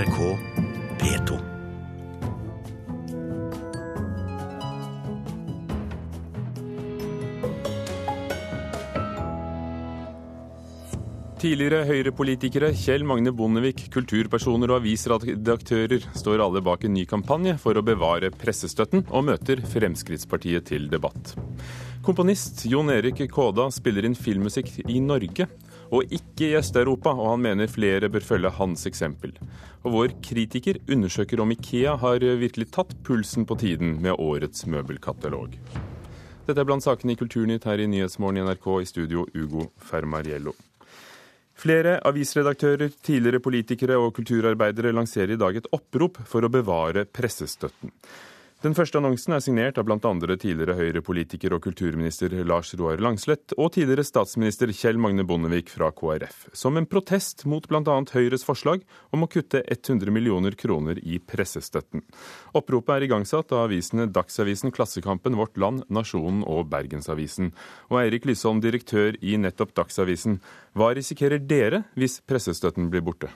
NRK P2. Tidligere Høyre-politikere, Kjell Magne Bondevik, kulturpersoner og avisredaktører står alle bak en ny kampanje for å bevare pressestøtten, og møter Fremskrittspartiet til debatt. Komponist Jon Erik Kåda spiller inn filmmusikk i Norge, og ikke i Øst-Europa, og han mener flere bør følge hans eksempel. Og vår kritiker undersøker om Ikea har virkelig tatt pulsen på tiden med årets møbelkatalog. Dette er blant sakene i Kulturnytt her i Nyhetsmorgen i NRK, i studio Ugo Fermariello. Flere avisredaktører, tidligere politikere og kulturarbeidere lanserer i dag et opprop for å bevare pressestøtten. Den første annonsen er signert av bl.a. tidligere Høyre-politiker og kulturminister Lars Roar Langslett og tidligere statsminister Kjell Magne Bondevik fra KrF, som en protest mot bl.a. Høyres forslag om å kutte 100 millioner kroner i pressestøtten. Oppropet er igangsatt av avisene Dagsavisen, Klassekampen, Vårt Land, Nasjonen og Bergensavisen. Og Eirik Lysholm, direktør i nettopp Dagsavisen, hva risikerer dere hvis pressestøtten blir borte?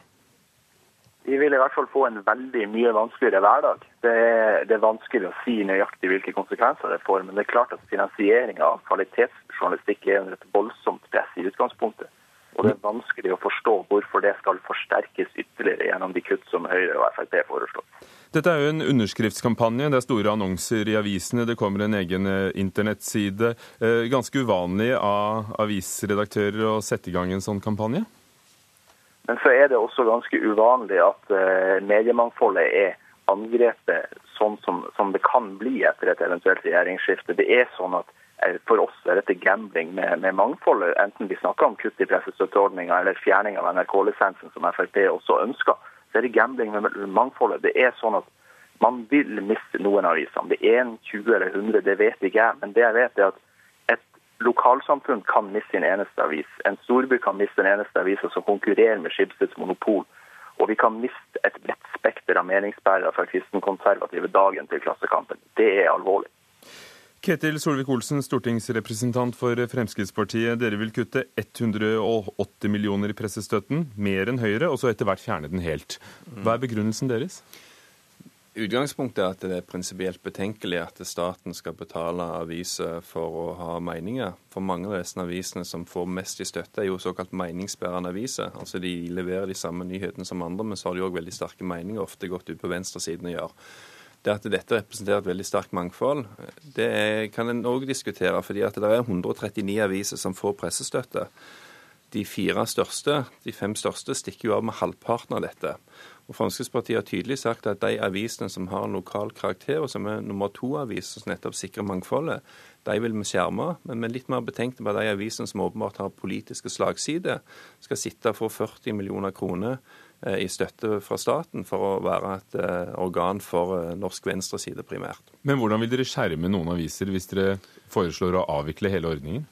Vi vil i hvert fall få en veldig mye vanskeligere hverdag. Det er, det er, vanskelig å si nøyaktig hvilke konsekvenser det får, men det er klart at finansieringa av kvalitetsjournalistikk er under et voldsomt press i utgangspunktet. Og det er vanskelig å forstå hvorfor det skal forsterkes ytterligere gjennom de kutt som Høyre og Frp foreslår. Dette er jo en underskriftskampanje. Det er store annonser i avisene. Det kommer en egen eh, internettside. Eh, ganske uvanlig av avisredaktører å sette i gang en sånn kampanje? Men så er det også ganske uvanlig at uh, mediemangfoldet er angrepet sånn som, som, det kan bli etter et eventuelt regjeringsskifte. Det er sånn at uh, For oss er dette gambling med, med mangfoldet, enten vi snakker om kutt i pressestøtteordninga eller fjerning av NRK-lisensen, som Frp også ønsker. Så er det gambling med mangfoldet. Det er sånn at man vil miste noen aviser. Om Det er en 20 eller 100, det vet ikke jeg. Men det jeg vet er at lokalsamfunn kan miste sin eneste avis. En storby kan miste den eneste avisa som konkurrerer med Schibsteds monopol. Og vi kan miste et bredt spekter av meningsbærere fra kristenkonservative dagen til Klassekampen. Det er alvorlig. Ketil Solvik-Olsen, stortingsrepresentant for Fremskrittspartiet. Dere vil kutte 180 millioner i pressestøtten, mer enn Høyre, og så etter hvert fjerne den helt. Hva er begrunnelsen deres? Utgangspunktet er at det er prinsipielt betenkelig at staten skal betale aviser for å ha meninger. For mange av disse avisene som får mest i støtte, er jo såkalt meningsbærende aviser. Altså De leverer de samme nyhetene som andre, men så har de òg veldig sterke meninger, ofte gått ut på venstresiden og gjør. Det at dette representerer et veldig sterkt mangfold, det kan en òg diskutere. fordi at det er 139 aviser som får pressestøtte. De fire største, de fem største stikker jo av med halvparten av dette. Og Fremskrittspartiet har tydelig sagt at de avisene som har en lokal karakter, og som er nummer to-aviser som nettopp sikrer mangfoldet, de vil vi skjerme. Men vi er litt mer betenkte på de avisene som åpenbart har politiske slagsider, skal sitte få 40 millioner kroner eh, i støtte fra staten for å være et eh, organ for eh, norsk venstreside primært. Men hvordan vil dere skjerme noen aviser hvis dere foreslår å avvikle hele ordningen?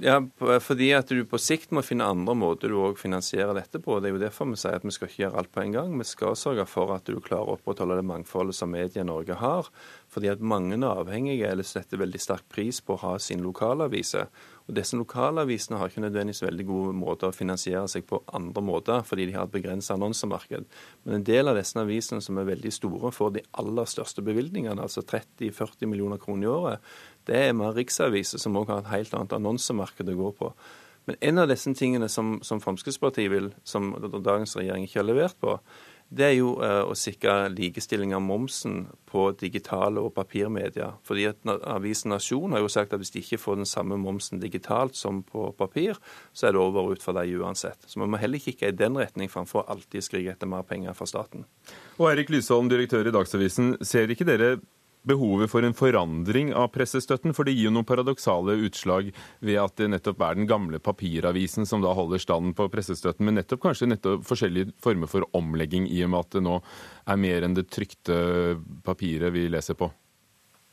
Ja, fordi at du på sikt må finne andre måter du òg finansierer dette på. Det er jo derfor vi sier at vi skal ikke gjøre alt på en gang. Vi skal sørge for at du klarer å opprettholde det mangfoldet som media Norge har. Fordi at mange avhengige eller setter veldig sterk pris på å ha sin lokalaviser. Og disse lokalavisene har ikke nødvendigvis veldig gode måter å finansiere seg på andre måter, fordi de har et begrenset annonsemarked. Men en del av disse avisene som er veldig store, får de aller største bevilgningene, altså 30-40 millioner kroner i året. Det er mer riksaviser som òg har et helt annet annonsemarked å gå på. Men en av disse tingene som, som Fremskrittspartiet vil, som dagens regjering ikke har levert på, det er jo eh, å sikre likestilling av momsen på digitale og papirmedier. Fordi at Avisen Nasjon har jo sagt at hvis de ikke får den samme momsen digitalt som på papir, så er det over ut for dem uansett. Så vi må heller kikke i den retning framfor alltid skrike etter mer penger fra staten. Og Erik Lysholm, direktør i Dagsavisen, ser ikke dere behovet for en forandring av pressestøtten? For det gir jo noen paradoksale utslag ved at det nettopp er den gamle papiravisen som da holder standen på pressestøtten, men nettopp kanskje nettopp forskjellige former for omlegging i og med at det nå er mer enn det trykte papiret vi leser på?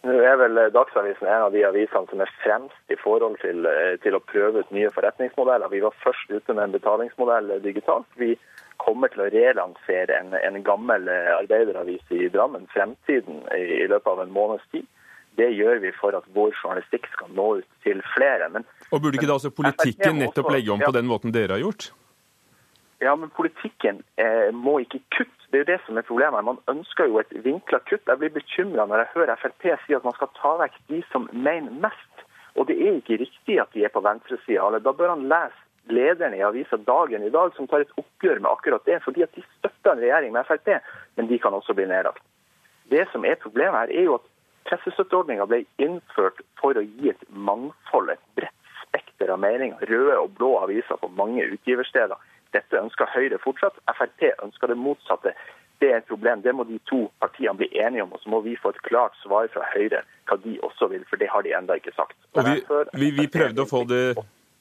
Nå er vel Dagsavisen en av de avisene som er fremst i forhold til, til å prøve ut nye forretningsmodeller. Vi var først ute med en betalingsmodell digitalt. Vi kommer til å relansere en, en gammel eh, arbeideravis i Drammen, Fremtiden, i, i løpet av en måneds tid. Det gjør vi for at vår journalistikk skal nå ut til flere. Men, og Burde ikke da også politikken nettopp legge om på den måten dere har gjort? Ja, men politikken eh, må ikke kutte. Det er jo det som er problemet. Man ønsker jo et vinkla kutt. Jeg blir bekymra når jeg hører Frp si at man skal ta vekk de som mener mest. Og det er ikke riktig at de er på venstresida. Da bør han lese lederen i avisa Dagen i dag, som tar et oppgjør med akkurat det. Fordi at de støtter en regjering med Frp, men de kan også bli nedlagt. Det som er problemet her, er jo at pressestøtteordninga ble innført for å gi et mangfold, et bredt spekter av meninger. Røde og blå aviser på mange utgiversteder. Dette ønsker Høyre fortsatt. Frp ønsker det motsatte. Det er et problem. Det må de to partiene bli enige om. Og så må vi få et klart svar fra Høyre hva de også vil, for det har de ennå ikke sagt. Vi, vi, vi, prøvde å få det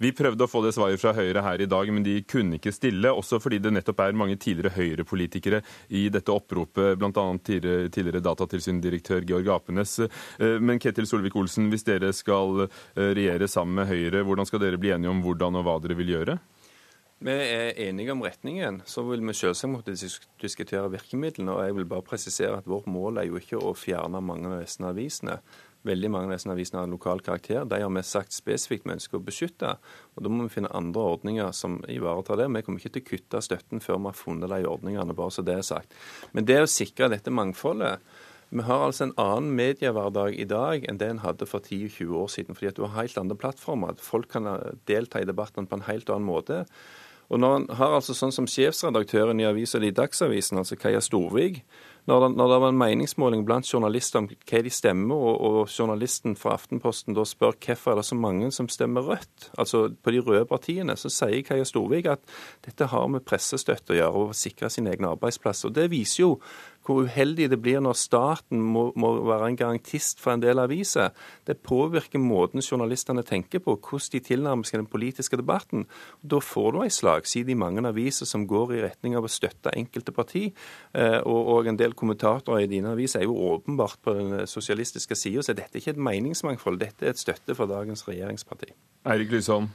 vi prøvde å få det svaret fra Høyre her i dag, men de kunne ikke stille. Også fordi det nettopp er mange tidligere Høyre-politikere i dette oppropet, bl.a. tidligere, tidligere datatilsyndirektør Georg Apenes. Eh, men Ketil Solvik-Olsen, hvis dere skal eh, regjere sammen med Høyre, hvordan skal dere bli enige om hvordan og hva dere vil gjøre? Vi er enige om retningen. Så vil vi selvsagt måtte diskutere virkemidlene. og Jeg vil bare presisere at vårt mål er jo ikke å fjerne mange av disse avisene. Veldig mange av disse avisene har lokal karakter. De har vi sagt spesifikt vi ønsker å beskytte. og Da må vi finne andre ordninger som ivaretar det. Vi kommer ikke til å kutte støtten før vi har funnet de ordningene, bare så det er sagt. Men det å sikre dette mangfoldet vi har altså en annen mediehverdag i dag enn det en hadde for 10-20 år siden. fordi at du har helt andre plattformer. Folk kan delta i debatten på en helt annen måte. Og når han har altså sånn som sjefsredaktøren i avisa di Dagsavisen, altså Kaja Storvik, når det, når det, var en meningsmåling blant journalister om hva de stemmer, og, og journalisten fra Aftenposten da spør hvorfor er det så mange som stemmer rødt, altså på de røde partiene, så sier Kaja Storvik at dette har med pressestøtte å gjøre, og å sikre sin egen arbeidsplass. Og Det viser jo hvor uheldig det blir når staten må, må, være en garantist for en del aviser. Det påvirker måten journalistene tenker på, hvordan de tilnærmer seg den politiske debatten. Da får du en slagside i mange aviser som går i retning av å støtte enkelte parti. Eh, og, og, en del kommentatorer i dine aviser er jo åpenbart på den sosialistiske sida, så dette er ikke et meningsmangfold, dette er et støtte for dagens regjeringsparti. Eirik Lysholm.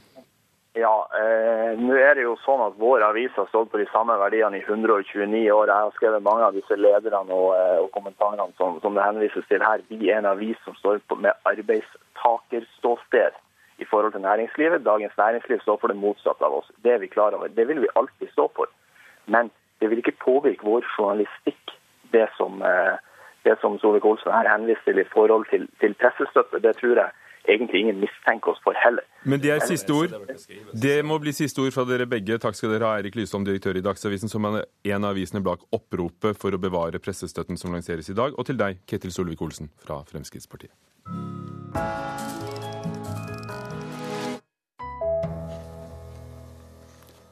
Ja, eh, nå er det jo sånn at vår avis har stått på de samme verdiene i 129 år. Jeg har skrevet mange av disse lederne og, eh, og kommentarene som, som, det henvises til her. Vi er en avis som står på, med arbeidstakerståsted i forhold til næringslivet. Dagens Næringsliv står for det motsatte av oss. Det er vi klar over. Det vil vi alltid stå for. Men det vil ikke påvirke vår journalistikk, det som, eh, som Solvik-Olsen her henviser til i forhold til, til pressestøtte. Det tror jeg egentlig ingen mistenker oss for heller. Men det er siste ord. Det må bli siste ord fra dere begge. Takk skal dere ha, Eirik Lysholm, direktør i Dagsavisen, som er en av avisene bak oppropet for å bevare pressestøtten som lanseres i dag. Og til deg, Ketil Solvik-Olsen fra Fremskrittspartiet.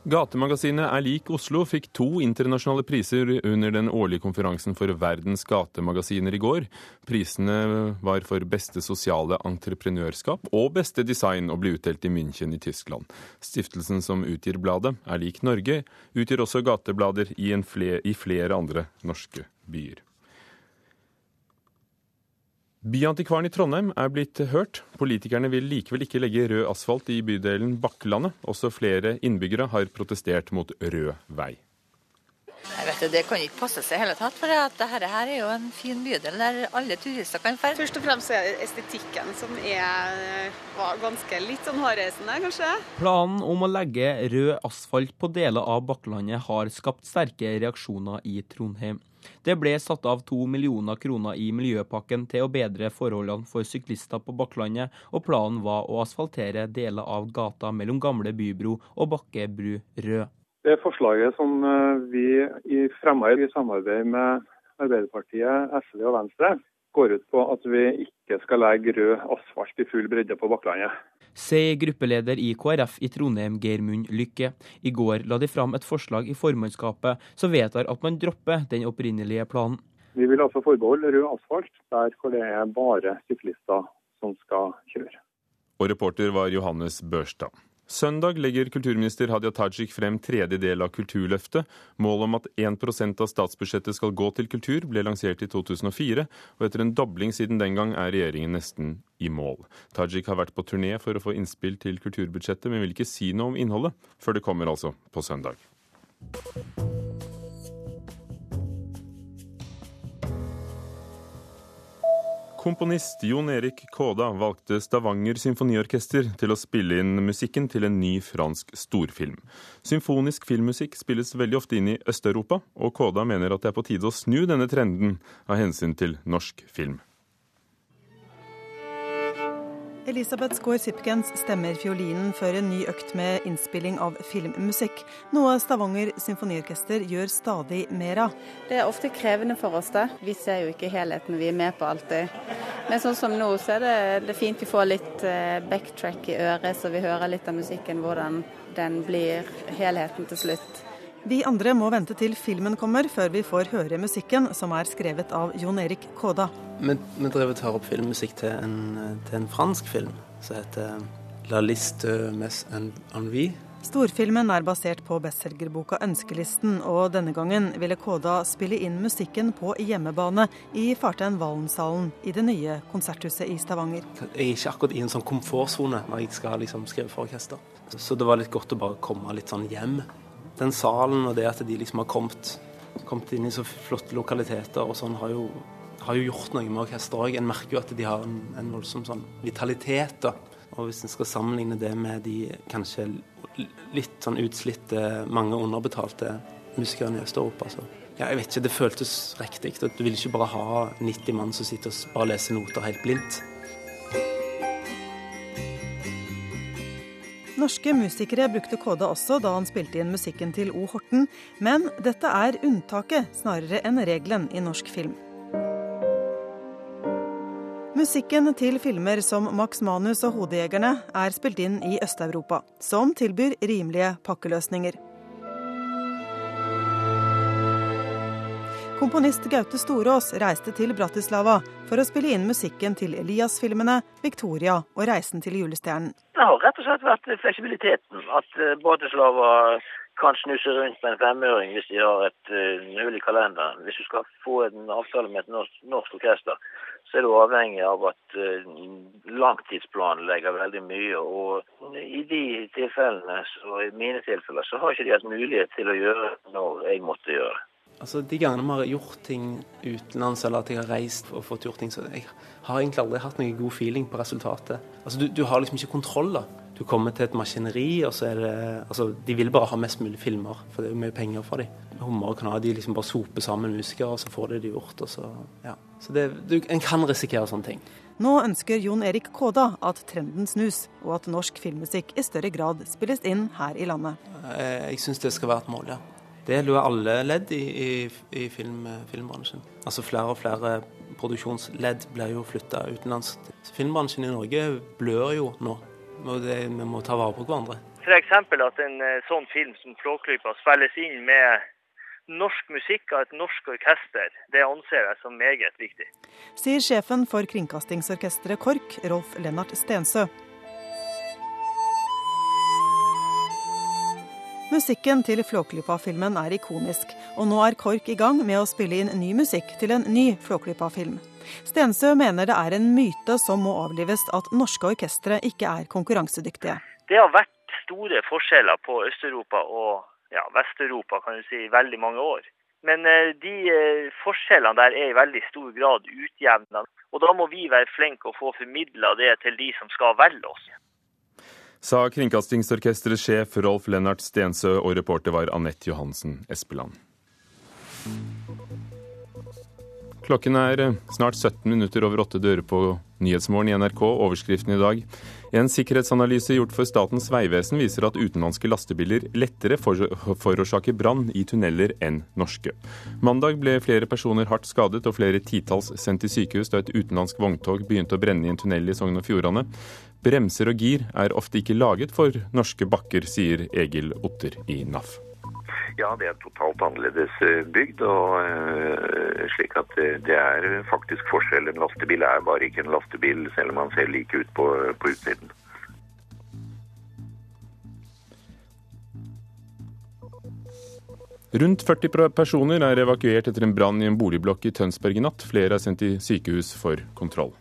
Gatemagasinet Er lik Oslo fikk to internasjonale priser under den årlige konferansen for verdens gatemagasiner i går. Prisene var for beste sosiale entreprenørskap og beste design og ble utdelt i München i Tyskland. Stiftelsen som utgir bladet, Er lik Norge, utgir også gateblader i, flere, i flere andre norske byer. Byantikvaren i Trondheim er blitt hørt. Politikerne vil likevel ikke legge rød asfalt i bydelen Bakkelandet. Også flere innbyggere har protestert mot rød vei. Jeg vet Det kan ikke passe seg i hele tatt, for dette her er jo en fin bydel der alle turister kan dra. Først og fremst er det estetikken som er ganske litt sånn hårreisende, kanskje. Planen om å legge rød asfalt på deler av Bakkelandet har skapt sterke reaksjoner i Trondheim. Det ble satt av to millioner kroner i miljøpakken til å bedre forholdene for syklister på Bakklandet, og planen var å asfaltere deler av gata mellom Gamle bybro og Bakkebru rød. Det forslaget som eh, vi fremma i samarbeid med Arbeiderpartiet, SV og Venstre, går ut på at vi ikke skal legge rød asfalt i full bredde på Bakklandet sier gruppeleder i KrF i Trondheim, Geirmund Lykke. I går la de fram et forslag i formannskapet som vedtar at man dropper den opprinnelige planen. Vi vil altså forbeholde rød asfalt der hvor det er bare syklister som skal kjøre. Og reporter var Johannes Børstad. Søndag legger kulturminister Hadia Tajik frem tredje del av Kulturløftet. Målet om at 1% av statsbudsjettet skal gå til kultur, ble lansert i 2004, og etter en dobling siden den gang er regjeringen nesten i mål. Tajik har vært på turné for å få innspill til kulturbudsjettet, men vil ikke si noe om innholdet før det kommer altså på søndag. Komponist Jon Erik Kåda valgte Stavanger symfoniorkester til å spille inn musikken til en ny fransk storfilm. Symfonisk filmmusikk spilles veldig ofte inn i Øst-Europa, og Kåda mener at det er på tide å snu denne trenden av hensyn til norsk film. Elisabeth Skaar Sipkens stemmer fiolinen før en ny økt med innspilling av filmmusikk, noe Stavanger symfoniorkester gjør stadig mer av. Det er ofte krevende for oss, det. Vi ser jo ikke helheten, vi er med på alltid. Men sånn som nå, så er det, det er fint vi får litt eh, backtrack i øret, så vi hører litt av musikken, hvordan den blir helheten til slutt. Vi andre må vente til filmen kommer, før vi får høre musikken, som er skrevet av Jon Erik Kåda. Vi, vi drev og tar opp filmmusikk til en, til en, fransk film som heter La liste mes envie. Storfilmen er basert på bestselgerboka 'Ønskelisten', og denne gangen ville Kåda spille inn musikken på hjemmebane i Fartein Vallensalen i det nye konserthuset i Stavanger. Jeg er ikke akkurat i en sånn komfortsone når jeg skal liksom skrive for orkester. Så det var litt godt å bare komme litt sånn hjem. Den salen og det at de liksom har kommet, kommet inn i så flotte lokaliteter og sånn, har jo har jo gjort noe med orkesteret òg. En merker jo at de har en, en voldsom sånn vitalitet. da. Og Hvis en skal sammenligne det med de kanskje litt sånn utslitte, mange underbetalte musikerne i Øst-Europa, så ja, jeg vet ikke, det føltes riktig. Du vil ikke bare ha 90 mann som sitter og bare leser noter helt blindt. Norske musikere brukte Kåda også da han spilte inn musikken til O. Horten, men dette er unntaket snarere enn regelen i norsk film. Musikken til filmer som Max Manus og Hodejegerne er spilt inn i Øst-Europa, som tilbyr rimelige pakkeløsninger. Komponist Gaute Storås reiste til Bratislava for å spille inn musikken til Elias-filmene, Victoria og Reisen til julestjernen. Det har rett og slett vært fleksibiliteten. At eh, Bratislava kan snuse rundt med en femøring hvis de har et mulig kalender. i kalenderen. Hvis du skal få en avtale med et norsk, norsk orkester, så er du avhengig av at uh, langtidsplanen legger veldig mye. Og i de tilfellene, og i mine tilfeller, så har ikke de hatt mulighet til å gjøre når jeg måtte gjøre. Altså De gangene vi har gjort ting utenlands, eller at jeg har reist og fått gjort ting, så jeg har egentlig aldri hatt noen god feeling på resultatet. Altså Du, du har liksom ikke kontroll. da. Du kommer til et maskineri, og så er det Altså, de vil bare ha mest mulig filmer, for det er jo mye penger for dem. Hummer og kanaler, de liksom bare soper sammen musikere, og så får de det gjort. og så, ja. Så det, du, En kan risikere sånne ting. Nå ønsker Jon Erik Kåda at trenden snus, og at norsk filmmusikk i større grad spilles inn her i landet. Eh, jeg syns det skal være et mål, ja. Det gjelder jo alle ledd i, i, i film, filmbransjen. Altså Flere og flere produksjonsledd blir jo flytta utenlands. Filmbransjen i Norge blør jo nå og det, vi må ta vare på hverandre. F.eks. at en eh, sånn film som Flåklypa spilles inn med norsk musikk av et norsk orkester, det anser jeg som meget viktig. Sier sjefen for kringkastingsorkesteret KORK, Rolf Lennart Stensø. Musikken til Flåklypa-filmen er ikonisk, og nå er KORK i gang med å spille inn ny musikk til en ny Flåklypa-film. Stensø mener det er en myte som må avlives at norske orkestre ikke er konkurransedyktige. Det har vært store forskjeller på Øst-Europa og ja, Vest-Europa kan du si, i veldig mange år. Men eh, de eh, forskjellene der er i veldig stor grad utjevna. Og da må vi være flinke og få formidla det til de som skal velge oss. Sa Kringkastingsorkesterets sjef Rolf Lennart Stensø, og reporter var Anette Johansen Espeland. Klokken er snart 17 minutter over åtte dører på Nyhetsmorgen i NRK. Overskriften i dag. En sikkerhetsanalyse gjort for Statens vegvesen viser at utenlandske lastebiler lettere forårsaker brann i tunneler enn norske. Mandag ble flere personer hardt skadet og flere titalls sendt til sykehus da et utenlandsk vogntog begynte å brenne i en tunnel i Sogn og Fjordane. Bremser og gir er ofte ikke laget for norske bakker, sier Egil Otter i NAF. Ja, det er totalt annerledes eh, bygd. og uh, slik at Det er faktisk forskjell. En lastebil er bare ikke en lastebil, selv om man ser like ut på, på utsiden. Rundt 40 personer er evakuert etter en brann i en boligblokk i Tønsberg i natt. Flere er sendt til sykehus for kontroll.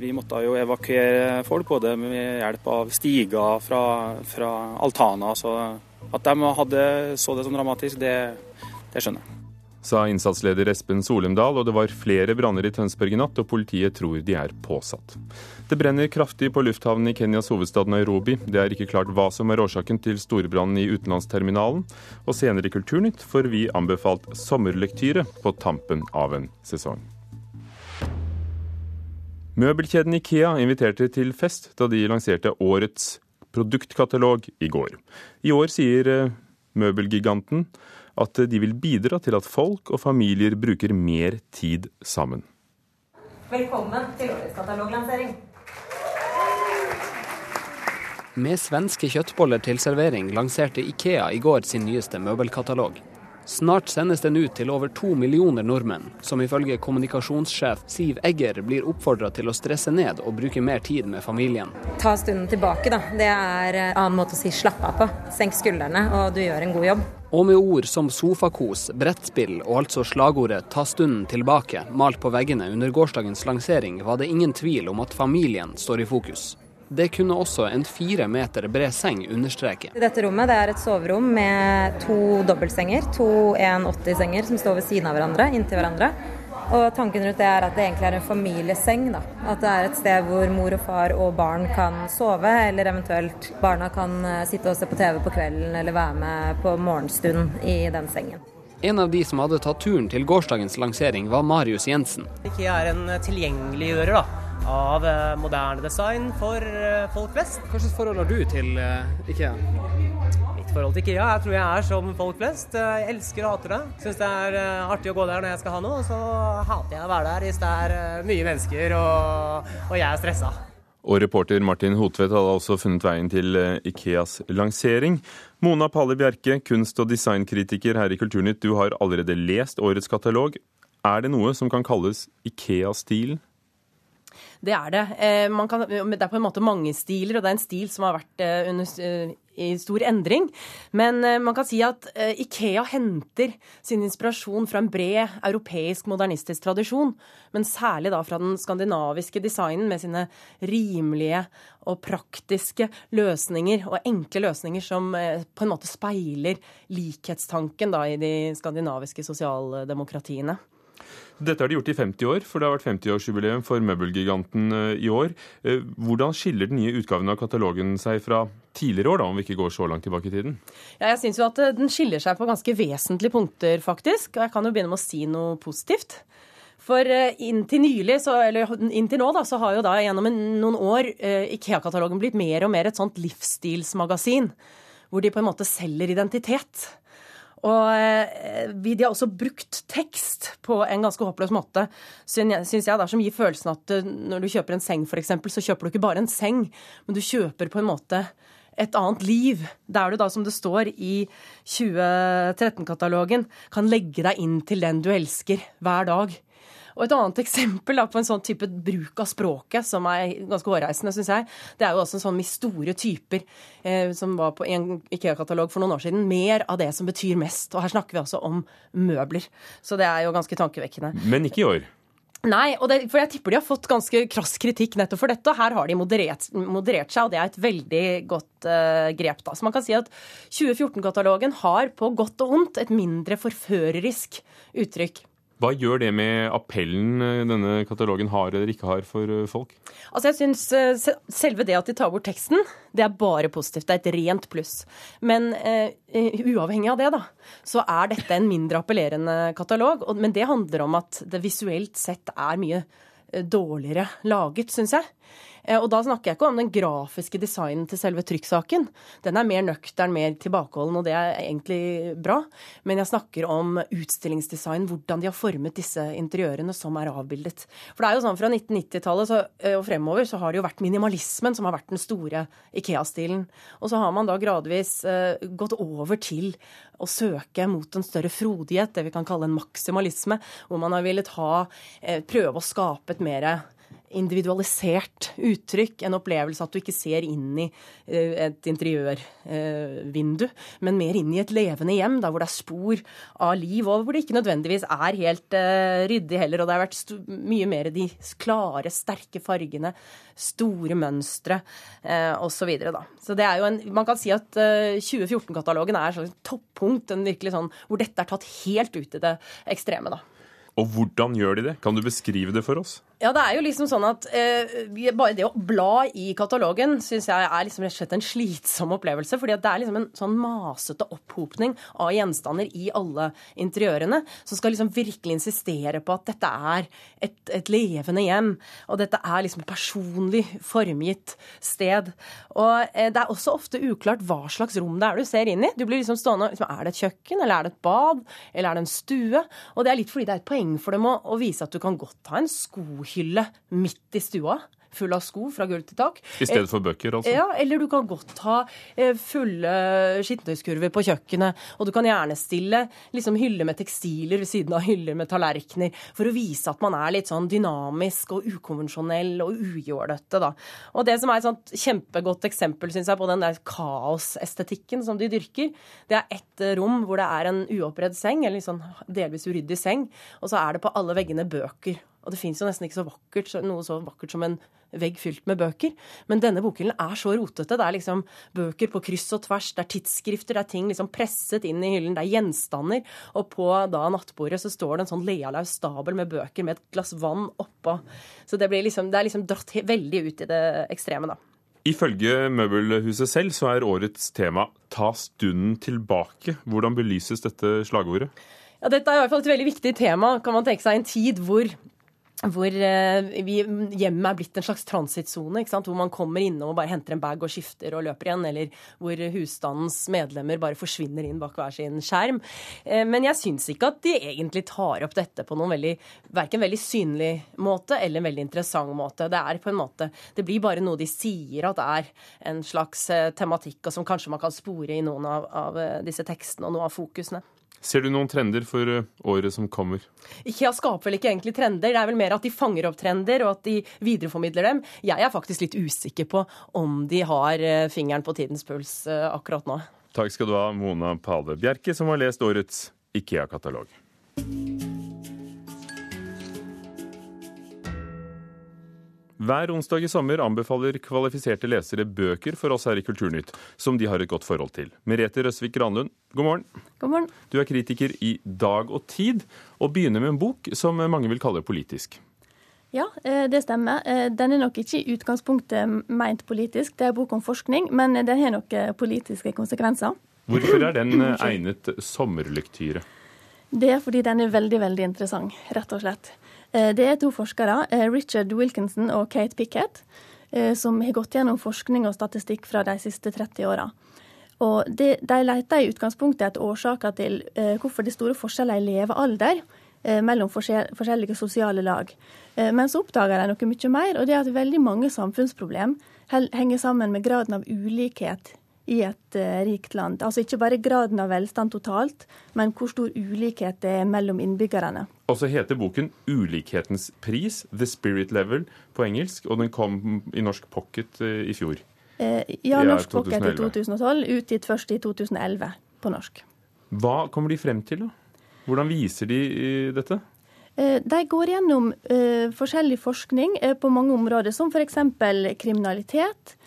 Vi måtte jo evakuere folk, både med hjelp av stiger fra, fra altaner. Så at de hadde så det som dramatisk, det, det skjønner jeg. sa innsatsleder Espen Solumdal, og det var flere branner i Tønsberg i natt, og politiet tror de er påsatt. Det brenner kraftig på lufthavnen i Kenyas hovedstad Nairobi. Det er ikke klart hva som er årsaken til storbrannen i utenlandsterminalen. Og senere i Kulturnytt får vi anbefalt sommerlektyre på tampen av en sesong. Møbelkjeden Ikea inviterte til fest da de lanserte årets produktkatalog i går. I år sier eh, møbelgiganten at de vil bidra til at folk og familier bruker mer tid sammen. Velkommen til årets kataloglansering. Med svenske kjøttboller til servering lanserte Ikea i går sin nyeste møbelkatalog. Snart sendes den ut til over to millioner nordmenn, som ifølge kommunikasjonssjef Siv Egger blir oppfordra til å stresse ned og bruke mer tid med familien. Ta stunden tilbake, da. Det er en annen måte å si slapp av på. Senk skuldrene, og du gjør en god jobb. Og med ord som sofakos, brettspill og altså slagordet 'ta stunden tilbake' malt på veggene under gårsdagens lansering, var det ingen tvil om at familien står i fokus. Det kunne også en fire meter bred seng understreke. Dette rommet det er et soverom med to dobbeltsenger, to 1,80-senger som står ved siden av hverandre, inntil hverandre. Og tanken rundt det er at det egentlig er en familieseng. da. At det er et sted hvor mor og far og barn kan sove, eller eventuelt barna kan eh, sitte og se på TV på kvelden eller være med på morgenstund i den sengen. En av de som hadde tatt turen til gårsdagens lansering, var Marius Jensen. IKEA er en tilgjengeliggjører da, av eh, moderne design for eh, folk flest. Hva slags forhold har du til eh, IKEA? Mitt forhold til IKEA jeg tror jeg er som folk flest. Jeg elsker og hater det. Syns det er artig å gå der når jeg skal ha noe, og så hater jeg å være der hvis det er mye mennesker og, og jeg er stressa. Og reporter Martin Hotvedt hadde også funnet veien til Ikeas lansering. Mona Palle Bjerke, kunst- og designkritiker her i Kulturnytt, du har allerede lest årets katalog. Er det noe som kan kalles Ikea-stilen? Det er det. Eh, kan, det er på en måte mange stiler, og det er en stil som har vært eh, under, eh, i stor endring. Men man kan si at Ikea henter sin inspirasjon fra en bred europeisk modernistisk tradisjon. Men særlig da fra den skandinaviske designen med sine rimelige og praktiske løsninger, og enkle løsninger som på en måte speiler likhetstanken da i de skandinaviske sosialdemokratiene. Dette har de gjort i 50 år, for det har vært 50-årsjubileum for møbelgiganten eh, i år. Eh, hvordan skiller den nye utgaven av katalogen seg fra tidligere år, da, om vi ikke går så langt tilbake i tiden? Ja, jeg syns jo at eh, den skiller seg på ganske vesentlige punkter, faktisk. Og jeg kan jo begynne med å si noe positivt. For inntil nylig, så, eller inntil nå, da, så har jo da gjennom noen år Ikea-katalogen blitt mer og mer et sånt livsstilsmagasin. Hvor de på en måte selger identitet. Og eh, de har også brukt tekst på en ganske håpløs måte, syns jeg, da, som gir følelsen at eh, når du kjøper en seng, f.eks., så kjøper du ikke bare en seng, men du kjøper på en måte et annet liv, der du da, som det står i 2013-katalogen, kan legge deg inn til den du elsker hver dag. Og et annet eksempel da, på en sånn type bruk av språket som er ganske hårreisende, syns jeg, det er jo også en sånn med store typer eh, som var på en Ikea-katalog for noen år siden. Mer av det som betyr mest. Og her snakker vi altså om møbler. Så det er jo ganske tankevekkende. Men ikke i år? Nei, det, for jeg tipper de har fått ganske krass kritikk nettopp for dette. Her har de moderert, moderert seg, og det er et veldig godt uh, grep. da. Så man kan si at 2014-katalogen har på godt og ondt et mindre forførerisk uttrykk. Hva gjør det med appellen eh, denne katalogen har eller ikke har for eh, folk? Altså jeg synes eh, Selve det at de tar bort teksten, det er bare positivt. Det er et rent pluss. Men uh, uavhengig av det, da, så er dette en mindre appellerende katalog. Men det handler om at det visuelt sett er mye dårligere laget, syns jeg. Eh, og da snakker jeg ikke om den grafiske designen til selve trykksaken. Den er mer nøktern, mer tilbakeholden, og det er egentlig bra. Men jeg snakker om utstillingsdesign, hvordan de har formet disse interiørene som er avbildet. For det er jo sånn fra 1990-tallet eh, og fremover så har det jo vært minimalismen som har vært den store Ikea-stilen. Og så har man da gradvis uh, gått over til å søke mot en større frodighet, det vi kan kalle en maksimalisme, hvor man har villet ha, prøve å skape et mer individualisert uttrykk, en opplevelse at du ikke ser inn i eh, et interiørvindu, men mer inn i et levende hjem, da hvor det er spor av liv, og hvor det ikke nødvendigvis er helt uh, ryddig heller. Og det har vært mye mer de klare, sterke fargene, store mønstre uh, osv. Så, så det er jo en, man kan si at uh, 2014-katalogen er et toppunkt, en virkelig sånn, hvor dette er tatt helt ut i det ekstreme. da. Og hvordan gjør de det? Kan du beskrive det for oss? Ja, det er jo liksom sånn at eh, Bare det å bla i katalogen syns jeg er liksom rett og slett en slitsom opplevelse. fordi det er liksom en sånn masete opphopning av gjenstander i alle interiørene som skal liksom virkelig insistere på at dette er et, et levende hjem. Og dette er liksom et personlig formgitt sted. Og eh, det er også ofte uklart hva slags rom det er du ser inn i. Du blir liksom stående liksom, Er det et kjøkken, eller er det et bad, eller er det en stue? Og det er litt fordi det er et poeng for dem å, å vise at du kan godt ha en sko bohylle midt i stua full av sko fra gulv til tak. I stedet for bøker, altså? Ja, eller du kan godt ha eh, fulle skittentøyskurver på kjøkkenet. Og du kan gjerne stille liksom, hyller med tekstiler ved siden av hyller med tallerkener, for å vise at man er litt sånn dynamisk og ukonvensjonell og ujålete, da. Og det som er et sånt kjempegodt eksempel, syns jeg, på den der kaosestetikken som de dyrker, det er ett rom hvor det er en uoppredd seng, eller liksom delvis uryddig seng, og så er det på alle veggene bøker. Og det fins jo nesten ikke så vakkert, noe så vakkert som en vegg fylt med bøker. Men denne bokhyllen er så rotete. Det er liksom bøker på kryss og tvers, det er tidsskrifter, det er ting liksom presset inn i hyllen, det er gjenstander. Og på da nattbordet så står det en sånn lealaus stabel med bøker med et glass vann oppå. Så det, liksom, det er liksom dratt veldig ut i det ekstreme, da. Ifølge møbelhuset selv så er årets tema 'Ta stunden tilbake'. Hvordan belyses dette slagordet? Ja, Dette er i hvert fall et veldig viktig tema, kan man tenke seg, en tid hvor hvor eh, hjemmet er blitt en slags transittsone, hvor man kommer innom og bare henter en bag og skifter og løper igjen, eller hvor husstandens medlemmer bare forsvinner inn bak hver sin skjerm. Eh, men jeg syns ikke at de egentlig tar opp dette på noen veldig, verken veldig synlig måte eller en veldig interessant måte. Det er på en måte, det blir bare noe de sier at er en slags eh, tematikk, og som kanskje man kan spore i noen av, av disse tekstene og noen av fokusene. Ser du noen trender for eh, året som kommer? IKEA skaper vel ikke egentlig trender. Det er vel mer at de fanger opp trender, og at de videreformidler dem. Jeg er faktisk litt usikker på om de har eh, fingeren på tidens puls eh, akkurat nå. Takk skal du ha, Mona Pale Bjerke, som har lest årets IKEA-katalog. Hver onsdag i sommer anbefaler kvalifiserte lesere bøker for oss her i Kulturnytt, som de har et godt forhold til. Merete Røsvik Granlund, god morgen. God morgen. Du er kritiker i Dag og Tid, og begynner med en bok som mange vil kalle politisk. Ja, eh, det stemmer. Eh, den er nok ikke i utgangspunktet meint politisk. Det er en bok om forskning, men den har nok eh, politiske konsekvenser. Hvorfor er den egnet sommerlektyre? Det er fordi den er veldig, veldig interessant, rett og slett. Eh, det er to forskere, eh, Richard Wilkinson og Kate Pickett, eh, som har gått gjennom forskning og statistikk fra de siste 30 åra. Og de, de leter i utgangspunktet etter årsaker til hvorfor det er store forskjeller i levealder mellom forskjellige sosiale lag. Men så oppdager de noe mye mer, og det er at veldig mange samfunnsproblem henger sammen med graden av ulikhet i et uh, rikt land. Altså ikke bare graden av velstand totalt, men hvor stor ulikhet det er mellom innbyggerne. Og så heter boken 'Ulikhetens pris', 'The Spirit Level' på engelsk, og den kom i Norsk Pocket uh, i fjor. Eh, ja, Norsk Pocket i 2012, utgitt først i 2011 på norsk. Hva kommer de frem til, da? Hvordan viser de dette? De går gjennom forskjellig forskning på mange områder, som f.eks. kriminalitet, Eh,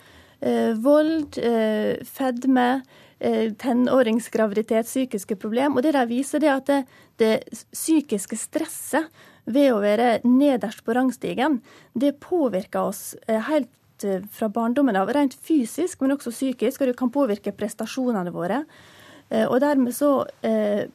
vold, eh, fedme, eh, tenåringsgraviditet, psykiske problem. Og det de viser, det at det, det psykiske stresset ved å være nederst på rangstigen, det påvirker oss helt fra barndommen av, rent fysisk, men også psykisk, og det kan påvirke prestasjonene våre. Og dermed så er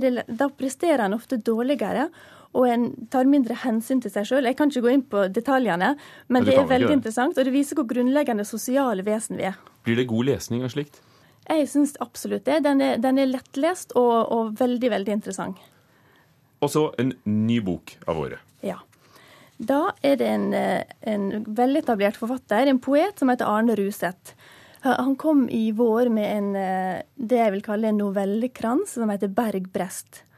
det, Da presterer en ofte dårligere og en tar mindre hensyn til seg sjøl. Jeg kan ikke gå inn på detaljene, men det er veldig interessant, og det viser hvor grunnleggende sosiale vesen vi er. Blir det god lesning av slikt? Jeg syns absolutt det. Den er, den er lettlest og, og, veldig, veldig interessant. Og så en ny bok av året. Ja. Da er det en, en veletablert forfatter, en poet, som heter Arne Ruseth. Han kom i vår med en, det jeg vil kalle en novellekrans som heter Berg Brest. Eh,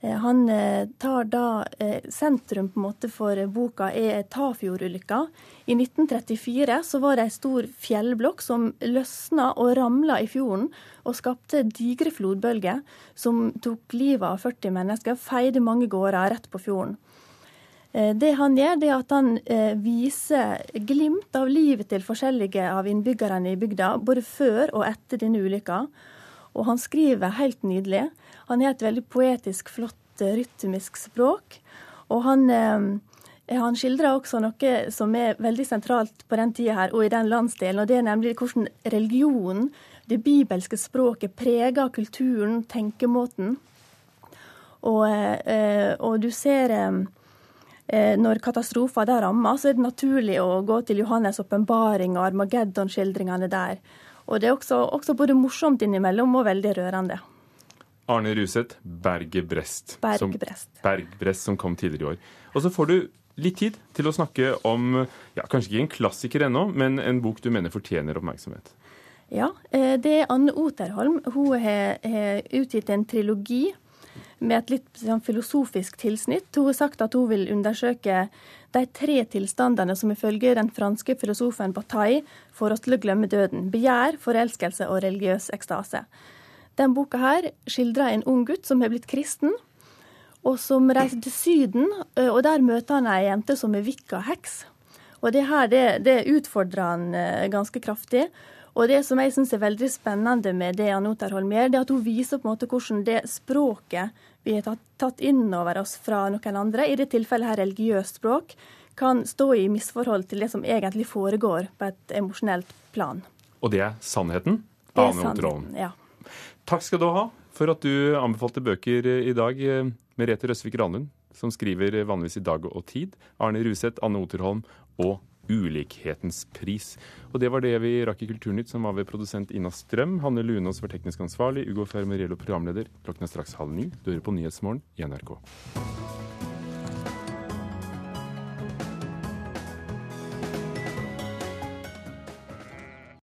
han eh, tar da eh, Sentrum på en måte for boka er Tafjordulykka. I 1934 så var det ei stor fjellblokk som løsna og ramla i fjorden og skapte digre flodbølger som tok livet av 40 mennesker, feide mange gårder rett på fjorden. Det han gjør, det er at han viser glimt av livet til forskjellige av innbyggerne i bygda, både før og etter denne ulykka. Og han skriver helt nydelig. Han har et veldig poetisk, flott, eh, rytmisk språk. Og han, eh, han skildrer også noe som er veldig sentralt på den tida her og i den landsdelen, og det er nemlig hvordan religionen, det bibelske språket, preger kulturen, tenkemåten. Og, eh, og du ser når katastrofer der rammer, så er det naturlig å gå til Johannes' åpenbaring og Armageddon-skildringene der. Og det er også, også både morsomt innimellom og veldig rørende. Arne Ruseth, Berge-Brest. Berg-Brest. Som, Berg som kom tidligere i år. Og så får du litt tid til å snakke om ja, kanskje ikke en klassiker ennå, men en bok du mener fortjener oppmerksomhet. Ja, eh, det er Anne Oterholm. Hun har, har utgitt en trilogi med et litt sånn, filosofisk tilsnitt. Hun har sagt at hun vil undersøke de tre tilstandene som ifølge den franske filosofen Bataille får oss til å glemme døden. Begjær, forelskelse og religiøs ekstase. Den boka her skildrer en ung gutt som har blitt kristen, og som reiser til Syden. og Der møter han ei jente som er vikaheks. Og det her det, det utfordrer han ganske kraftig. Og det som jeg syns er veldig spennende med det Anne Oterholm gjør, det er at hun viser på en måte hvordan det språket vi har tatt, tatt inn over oss fra noen andre, i det tilfellet her religiøst språk, kan stå i misforhold til det som egentlig foregår på et emosjonelt plan. Og det er sannheten? Det er sannheten, ja. Takk skal du ha for at du anbefalte bøker i dag, Merete Røsvik Ranlund, som skriver vanligvis i Dag og Tid, Arne Ruseth, Anne Oterholm og ulikhetens pris. Og det var det vi rakk i Kulturnytt, som var ved produsent Ina Strøm. Hanne Lunås var teknisk ansvarlig. Ugo Fermariello programleder. Klokken er straks halv ni. Du hører på Nyhetsmorgen i NRK.